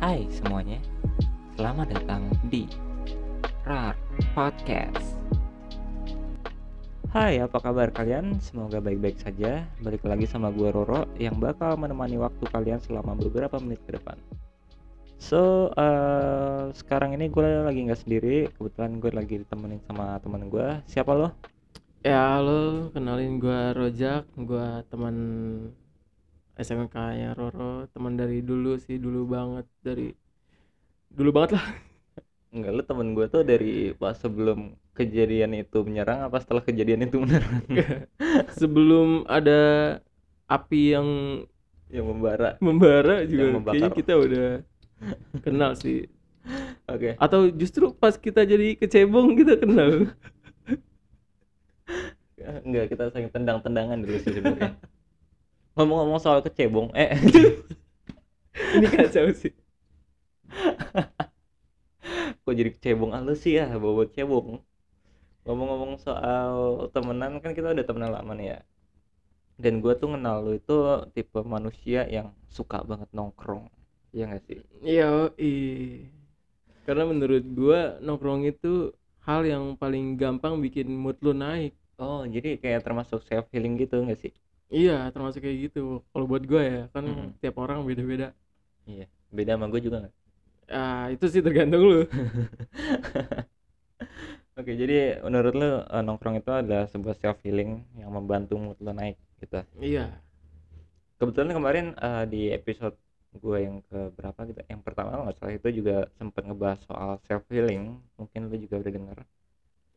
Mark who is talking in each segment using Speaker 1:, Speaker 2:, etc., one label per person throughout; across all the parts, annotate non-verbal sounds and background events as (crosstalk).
Speaker 1: Hai semuanya, selamat datang di RAR Podcast. Hai, apa kabar kalian? Semoga baik-baik saja. Balik lagi sama gue Roro yang bakal menemani waktu kalian selama beberapa menit ke depan. So, uh, sekarang ini gue lagi nggak sendiri. Kebetulan gue lagi ditemenin sama teman gue. Siapa lo?
Speaker 2: Ya halo, kenalin gua Rojak, gua teman SMK-nya Roro, teman dari dulu sih, dulu banget dari dulu banget lah. (laughs)
Speaker 1: Enggak, lo temen gue tuh dari pas sebelum kejadian itu menyerang apa setelah kejadian itu menyerang? (laughs)
Speaker 2: Sebelum ada api yang
Speaker 1: yang membara.
Speaker 2: membara juga
Speaker 1: Yang
Speaker 2: kayaknya kita udah (laughs) kenal sih.
Speaker 1: Oke.
Speaker 2: Atau justru pas kita jadi kecebong kita kenal.
Speaker 1: Enggak, kita saling tendang-tendangan dulu sih sebenarnya. Ngomong-ngomong soal kecebong, eh (laughs)
Speaker 2: Ini kacau sih. (laughs)
Speaker 1: kok jadi kecebong ah lu sih ya bawa cebong. Ngomong-ngomong soal temenan kan kita udah temenan lama nih ya. Dan gua tuh kenal lu itu tipe manusia yang suka banget nongkrong. Iya gak sih?
Speaker 2: Iya, Karena menurut gua nongkrong itu hal yang paling gampang bikin mood lu naik.
Speaker 1: Oh, jadi kayak termasuk self healing gitu gak sih?
Speaker 2: Iya, termasuk kayak gitu. Kalau buat gue ya, kan
Speaker 1: Mm.
Speaker 2: tiap orang beda-beda.
Speaker 1: Iya. Beda sama gue juga gak?
Speaker 2: Ah, itu sih tergantung lu. (laughs)
Speaker 1: Oke, jadi menurut lu eh, nongkrong itu adalah sebuah self healing yang membantu mood lu naik gitu.
Speaker 2: iya.
Speaker 1: Kebetulan kemarin eh, di episode gue yang ke berapa gitu, yang pertama nggak salah itu juga sempat ngebahas soal self healing. Mungkin lu juga udah denger.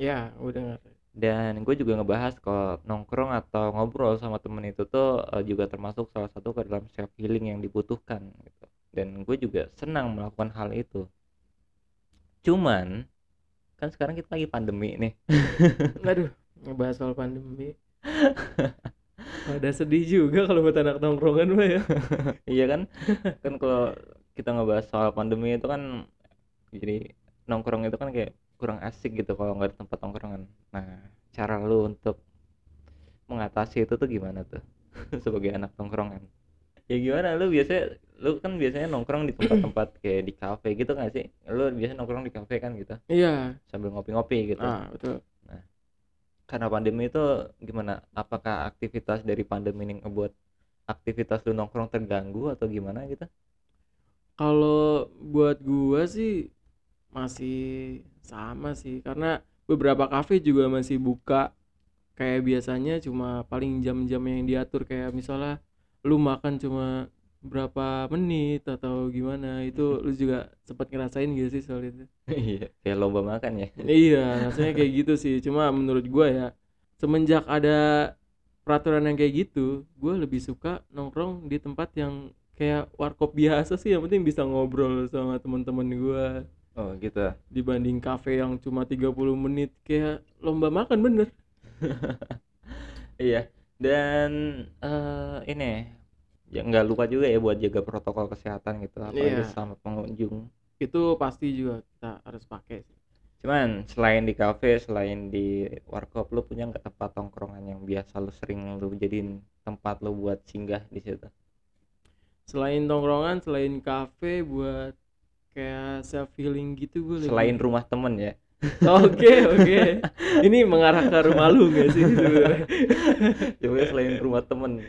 Speaker 2: Iya, udah dengar.
Speaker 1: Dan gue juga ngebahas kalau nongkrong atau ngobrol sama temen itu tuh eh, juga termasuk salah satu ke dalam self healing yang dibutuhkan gitu. Dan gue juga senang melakukan hal itu. Cuman kan sekarang kita lagi pandemi nih. (laughs)
Speaker 2: Aduh, ngebahas soal pandemi. Ada sedih juga kalau buat anak nongkrongan mah ya. (laughs)
Speaker 1: iya kan kan kalau kita ngebahas soal pandemi itu kan jadi nongkrong itu kan kayak kurang asik gitu kalau nggak ada tempat nongkrongan nah cara lu untuk mengatasi itu tuh gimana tuh? (laughs) Sebagai anak nongkrongan ya gimana? Lu biasanya lu kan biasanya nongkrong di tempat-tempat (clears throat) kayak di kafe gitu nggak sih? Lu biasa nongkrong di kafe kan gitu?
Speaker 2: Iya.
Speaker 1: sambil ngopi-ngopi gitu.
Speaker 2: Ah, betul.
Speaker 1: karena pandemi itu gimana? Apakah aktivitas dari pandemi ini ngebuat aktivitas lu nongkrong terganggu atau gimana gitu?
Speaker 2: Kalau buat gua sih masih sama sih karena beberapa kafe juga masih buka. Kayak biasanya cuma paling jam-jam yang diatur kayak misalnya lu makan cuma berapa menit atau gimana itu (laughs) lu juga sempat ngerasain gitu sih soal itu?
Speaker 1: Iya kayak lomba makan ya? (laughs)
Speaker 2: Iya rasanya kayak gitu sih. Cuma menurut gua ya semenjak ada peraturan yang kayak gitu gua lebih suka nongkrong di tempat yang kayak warkop biasa sih. Yang penting bisa ngobrol sama teman-teman gua
Speaker 1: oh gitu
Speaker 2: dibanding kafe yang cuma 30 menit kayak lomba makan bener. (laughs)
Speaker 1: Iya. Dan eh ini ya nggak lupa juga ya buat jaga protokol kesehatan gitu apalagi
Speaker 2: Iya.
Speaker 1: sama pengunjung
Speaker 2: itu pasti juga kita harus pakai sih.
Speaker 1: Cuman selain di kafe selain di warkop lu punya nggak tempat tongkrongan yang biasa lu sering lu jadiin tempat lu buat singgah di situ?
Speaker 2: Selain tongkrongan selain kafe buat kayak self healing gitu gue
Speaker 1: selain rumah temen ya.
Speaker 2: Oke oke. Ini mengarah ke rumah lu gak sih?
Speaker 1: Coba selain rumah temen.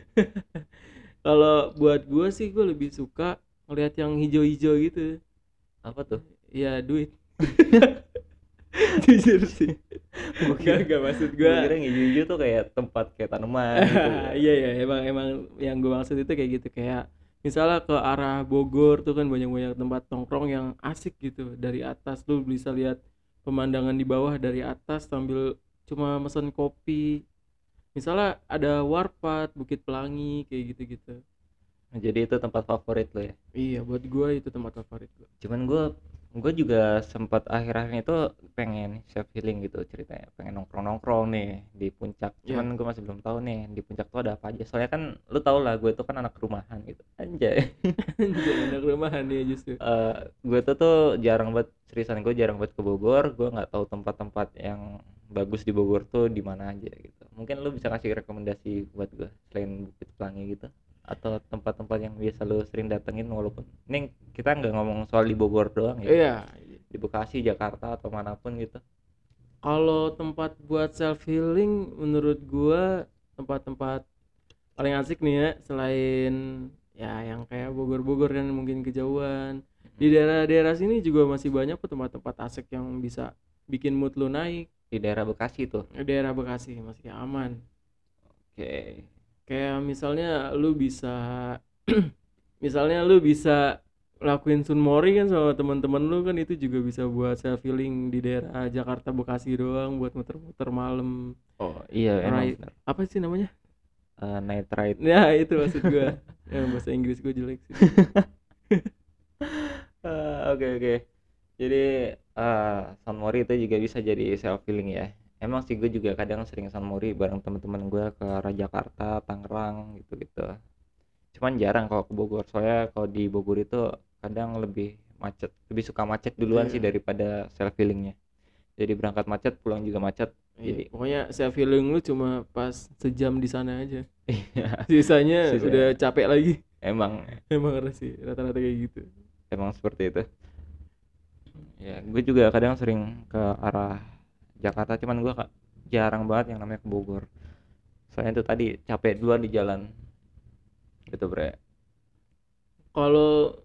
Speaker 2: Kalau buat gue sih gue lebih suka ngeliat yang hijau-hijau gitu.
Speaker 1: Apa tuh?
Speaker 2: Ya duit. (laughs) Jujur sih. Gak, gak maksud
Speaker 1: gue
Speaker 2: gue
Speaker 1: kira hijau-hijau tuh kayak tempat kayak tanaman gitu. (laughs)
Speaker 2: Iya iya emang emang yang gue maksud itu kayak gitu. Kayak misalnya ke arah Bogor tuh kan banyak-banyak tempat nongkrong yang asik gitu dari atas lu bisa lihat pemandangan di bawah dari atas sambil cuma mesen kopi. Misalnya ada Warpat Bukit Pelangi kayak gitu-gitu.
Speaker 1: Jadi itu tempat favorit lo ya?
Speaker 2: Iya buat gue itu tempat favorit gue
Speaker 1: cuman gue gue juga sempat akhir-akhir itu pengen self healing gitu ceritanya pengen nongkrong nongkrong nih di puncak.
Speaker 2: Iya.
Speaker 1: cuman gue masih belum tahu nih di puncak tuh ada apa aja. Soalnya kan lu tau lah gue tuh kan anak rumahan gitu. Anjay.
Speaker 2: Anak rumahan ya justru.
Speaker 1: Eh, gue tuh tuh jarang banget seriusan gue jarang banget ke Bogor. Gue nggak tahu tempat-tempat yang bagus di Bogor tuh di mana aja gitu. Mungkin lu bisa kasih rekomendasi buat gue selain Bukit Pelangi gitu atau tempat-tempat yang biasa lu sering datengin walaupun ini kita nggak ngomong soal di Bogor doang ya?
Speaker 2: Iya.
Speaker 1: Di Bekasi Jakarta atau mana pun gitu.
Speaker 2: Kalau tempat buat self healing menurut gua tempat-tempat paling asik nih ya selain ya yang kayak Bogor-Bogor kan mungkin kejauhan. Di daerah-daerah sini juga masih banyak kok tempat-tempat asik yang bisa bikin mood lu naik.
Speaker 1: Di daerah Bekasi tuh?
Speaker 2: Di daerah Bekasi masih aman.
Speaker 1: Oke
Speaker 2: kayak misalnya lu bisa (clears throat) misalnya lu bisa lakuin sunmori kan sama teman-teman lu kan itu juga bisa buat self healing di daerah Jakarta Bekasi doang buat muter-muter malam.
Speaker 1: Oh iya emang
Speaker 2: Right.
Speaker 1: bener.
Speaker 2: apa sih namanya?
Speaker 1: Eh, night ride.
Speaker 2: Ya itu maksud gua. Yang bahasa Inggris gua jelek sih. (laughs)
Speaker 1: Eh, oke oke. Jadi eh San Mori itu juga bisa jadi self healing ya emang sih gue juga kadang sering San Mori bareng teman-teman gue ke arah Jakarta Tangerang gitu gitu cuman jarang kalau ke Bogor. Soalnya kalau di Bogor itu kadang lebih macet lebih suka macet duluan
Speaker 2: Iya.
Speaker 1: sih daripada self healingnya. Jadi berangkat macet pulang juga macet.
Speaker 2: Iya,
Speaker 1: jadi
Speaker 2: pokoknya self healing lu cuma pas sejam di sana aja.
Speaker 1: Iya.
Speaker 2: Sisanya (laughs)
Speaker 1: Sisa-
Speaker 2: udah capek lagi.
Speaker 1: Emang.
Speaker 2: Emang sih rata-rata kayak gitu.
Speaker 1: Emang seperti itu. Ya gue juga kadang sering ke arah Jakarta cuman gue jarang banget yang namanya ke Bogor. Soalnya itu tadi capek duluan di jalan. Gitu bre.
Speaker 2: Kalau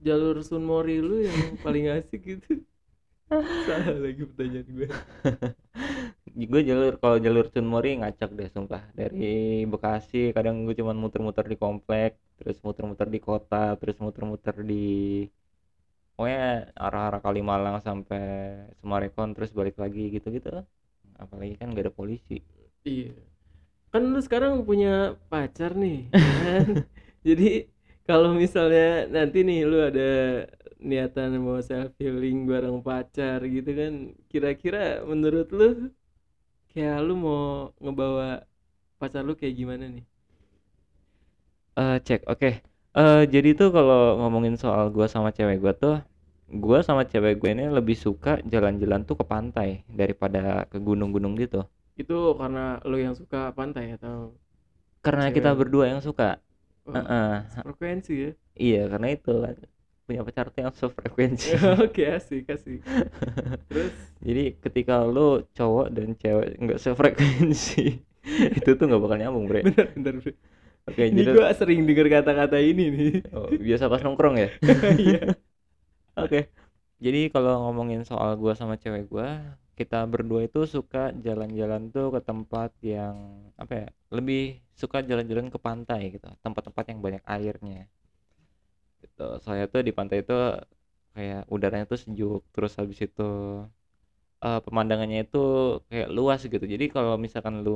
Speaker 2: jalur Sunmori lu yang paling asik gitu (laughs) salah lagi pertanyaan gue (laughs)
Speaker 1: gue jalur kalau jalur Cunmori ngacak deh sumpah. Dari Bekasi kadang gue cuman muter-muter di komplek terus muter-muter di kota terus muter-muter di pokoknya arah-arah Kalimalang sampai Semarekon terus balik lagi gitu-gitu. Apalagi kan gak ada polisi.
Speaker 2: Iya. Kan lu sekarang punya pacar nih (laughs) kan? jadi kalau misalnya nanti nih lu ada niatan mau self healing bareng pacar gitu kan kira-kira menurut lu kayak lu mau ngebawa pacar lu kayak gimana nih?
Speaker 1: Eh cek. Oke. Eh jadi tuh kalau ngomongin soal gua sama cewek gua tuh gua sama cewek gue ini lebih suka jalan-jalan tuh ke pantai daripada ke gunung-gunung gitu
Speaker 2: itu karena lu yang suka pantai atau
Speaker 1: karena
Speaker 2: Cewek
Speaker 1: kita berdua yang suka
Speaker 2: oh,
Speaker 1: Heeh.
Speaker 2: frekuensi ya
Speaker 1: Iya karena itu kan punya pacar tuh yang sefrekuensi. (laughs)
Speaker 2: oke asik asik (laughs) terus
Speaker 1: Jadi ketika lo cowok dan cewek nggak sefrekuensi (laughs) itu tuh nggak bakal nyambung bre.
Speaker 2: bentar bentar bentar.
Speaker 1: Oke
Speaker 2: ini
Speaker 1: jadi
Speaker 2: gua sering dengar kata-kata ini nih
Speaker 1: oh, biasa pas nongkrong ya.
Speaker 2: iya
Speaker 1: Oke. Jadi kalau ngomongin soal gua sama cewek gua, kita berdua itu suka jalan-jalan tuh ke tempat yang apa ya? Lebih suka jalan-jalan ke pantai gitu, tempat-tempat yang banyak airnya. Gitu. Soalnya tuh di pantai itu kayak udaranya tuh sejuk, terus habis itu eh, pemandangannya itu kayak luas gitu. Jadi kalau misalkan lu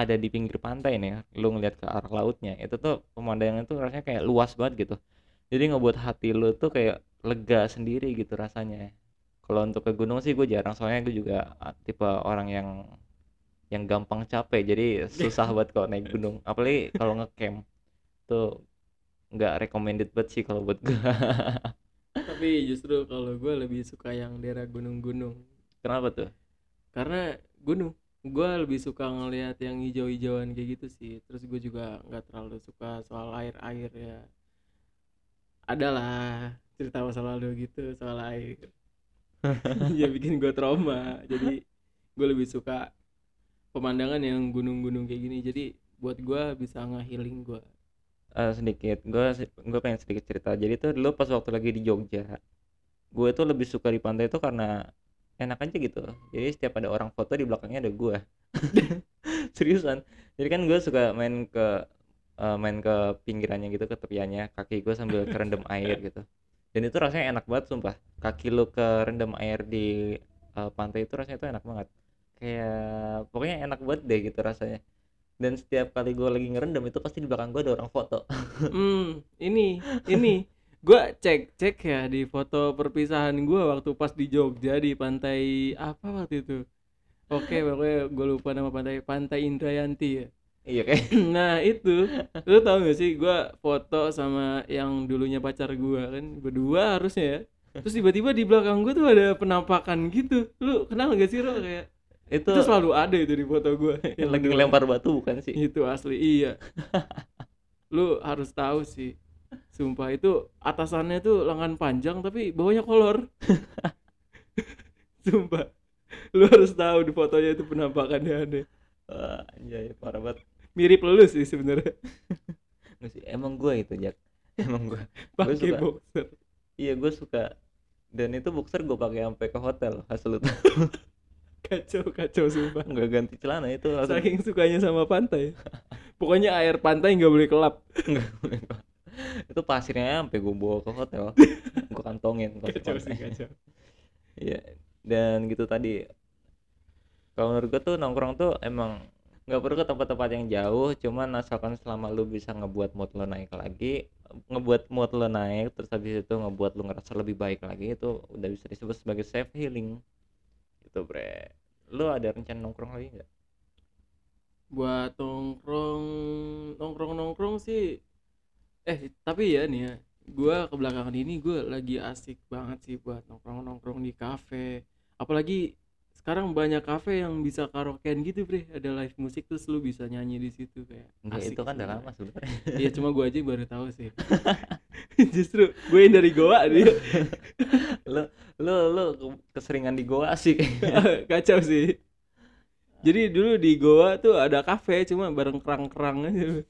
Speaker 1: ada di pinggir pantai nih, lu ngeliat ke arah lautnya, itu tuh pemandangannya tuh rasanya kayak luas banget gitu. Jadi ngebuat hati lu tuh kayak lega sendiri gitu rasanya. Kalau untuk ke gunung sih gue jarang, soalnya gue juga ah, tipe orang yang yang gampang capek, jadi susah (laughs) banget kalau naik gunung. Apalagi kalau ngecamp tuh nggak recommended banget sih kalau buat gue. (laughs)
Speaker 2: tapi justru kalau gue lebih suka yang daerah gunung-gunung
Speaker 1: Kenapa tuh?
Speaker 2: karena gunung gue lebih suka ngelihat yang hijau-hijauan kayak gitu sih terus gue juga nggak terlalu suka soal air-air ya adalah cerita masa lalu gitu soal air (laughs) (laughs) ya bikin gue trauma jadi gue lebih suka pemandangan yang gunung-gunung kayak gini jadi buat gue bisa nge-healing gue
Speaker 1: Eh, sedikit, gue gue pengen sedikit cerita. Jadi tuh dulu pas waktu lagi di Jogja, gue tuh lebih suka di pantai itu karena enak aja gitu. Jadi setiap ada orang foto di belakangnya ada gue. (laughs) Seriusan. Jadi kan gue suka main ke eh, main ke pinggirannya gitu ke tepiannya, kaki gue sambil kerendam air gitu. Dan itu rasanya enak banget sumpah. Kaki lu kerendam air di eh, pantai itu rasanya itu enak banget. Kayak pokoknya enak banget deh gitu rasanya. Dan setiap kali gue lagi ngerendam itu pasti di belakang gue ada orang foto. (laughs)
Speaker 2: hmm ini ini gue cek cek ya di foto perpisahan gue waktu pas di Jogja di pantai apa waktu itu oke pokoknya gue lupa nama pantai pantai Indrayanti ya
Speaker 1: Iya kayak (laughs)
Speaker 2: nah itu. Lu tau gak sih gue foto sama yang dulunya pacar gue kan berdua harusnya ya. Terus tiba-tiba di belakang gue tuh ada penampakan gitu. Lu kenal gak sih Ro? Kayak
Speaker 1: itu,
Speaker 2: itu selalu ada itu di foto gue (laughs)
Speaker 1: yang lagi ngelempar batu bukan sih?
Speaker 2: itu asli iya. Lu harus tahu sih. Sumpah itu atasannya tuh lengan panjang tapi bawahnya kolor. (laughs) Sumpah. Lu harus tahu di fotonya itu penampakannya aneh
Speaker 1: Wah, anjay parah banget
Speaker 2: mirip lu sih sebenarnya. (laughs)
Speaker 1: Emang gue itu Jack (laughs) emang gue
Speaker 2: pakai
Speaker 1: suka.
Speaker 2: boxer.
Speaker 1: Iya gue suka. Dan itu boxer gue pakai sampai ke hotel lu (laughs) tahu.
Speaker 2: kacau kacau sumpah.
Speaker 1: Nggak ganti celana itu langsung
Speaker 2: saking sukanya sama pantai. Pokoknya air pantai nggak boleh kelap.
Speaker 1: Nggak boleh. itu pasirnya sampai gue bawa ke hotel. Gue kantongin
Speaker 2: kacau sih kacau.
Speaker 1: Iya, dan gitu tadi. Kalau menurut gue tuh nongkrong tuh emang nggak perlu ke tempat-tempat yang jauh, cuman asalkan selama lu bisa ngebuat mood lo naik lagi, ngebuat mood lo naik, terus habis itu ngebuat lu ngerasa lebih baik lagi, itu udah bisa disebut sebagai self healing. Gitu bre. Lu ada rencana nongkrong lagi nggak?
Speaker 2: buat nongkrong nongkrong nongkrong sih eh tapi ya nih ya gua kebelakangan ini gue lagi asik banget sih buat nongkrong nongkrong di kafe apalagi sekarang banyak kafe yang bisa karaokean gitu bre. Ada live musik terus lu bisa nyanyi di situ kayak
Speaker 1: Enggak,
Speaker 2: asik
Speaker 1: itu kan udah lama sebenarnya. (laughs)
Speaker 2: iya cuma gua aja baru tahu sih. (laughs) Justru gue yang dari Goa dia (laughs)
Speaker 1: lu lu lu ke- keseringan di Goa sih.
Speaker 2: kacau sih. Jadi dulu di Goa tuh ada kafe cuma bareng kerang-kerang aja